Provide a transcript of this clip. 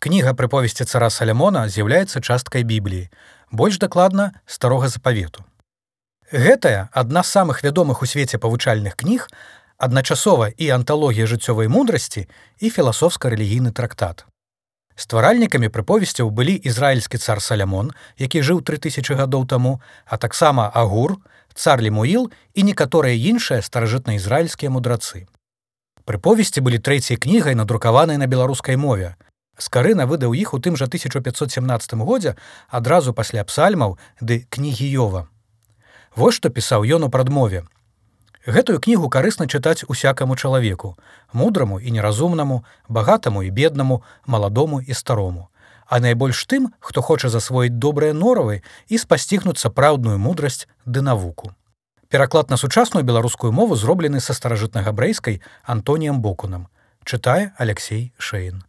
Кніга прыповесці цара Салямона з'яўляецца часткай бібліі, больш дакладна старога запавету. Гэтая адна з самых вядомых у свеце павучальных кніг, адначасова і анталогія жыццёвай мудрасці і філасофска-рэлігійны трактат. Стваральнікамі прыповесцяў былі ізраільскі цар Салямон, які жыў 3000 гадоў таму, а таксама агур, цар Лемуіл і некаторыя іншыя старажытна-ізраільскія мудрацы. Прыповесці былі трэцяй кнігай, надрукаванай на беларускай мове. Скарына выдаў іх у тым жа 1517 годзе адразу пасля псальмаў ды кнігі Йова. Вось што пісаў ён у прадмове. Гэтую кнігу карысна чытаць усякаму чалавеку, мудраму і неразумнаму, багатаму і беднаму, маладому і старому. А найбольш тым, хто хоча засвоіць добрыя норавы і спасцігнуць сапраўдную мудрасць ды навуку. Пераклад на сучасную беларускую мову зроблены са старажытнага брэйскай Антоніем Бокунам. Чытае Алексей Шэйн.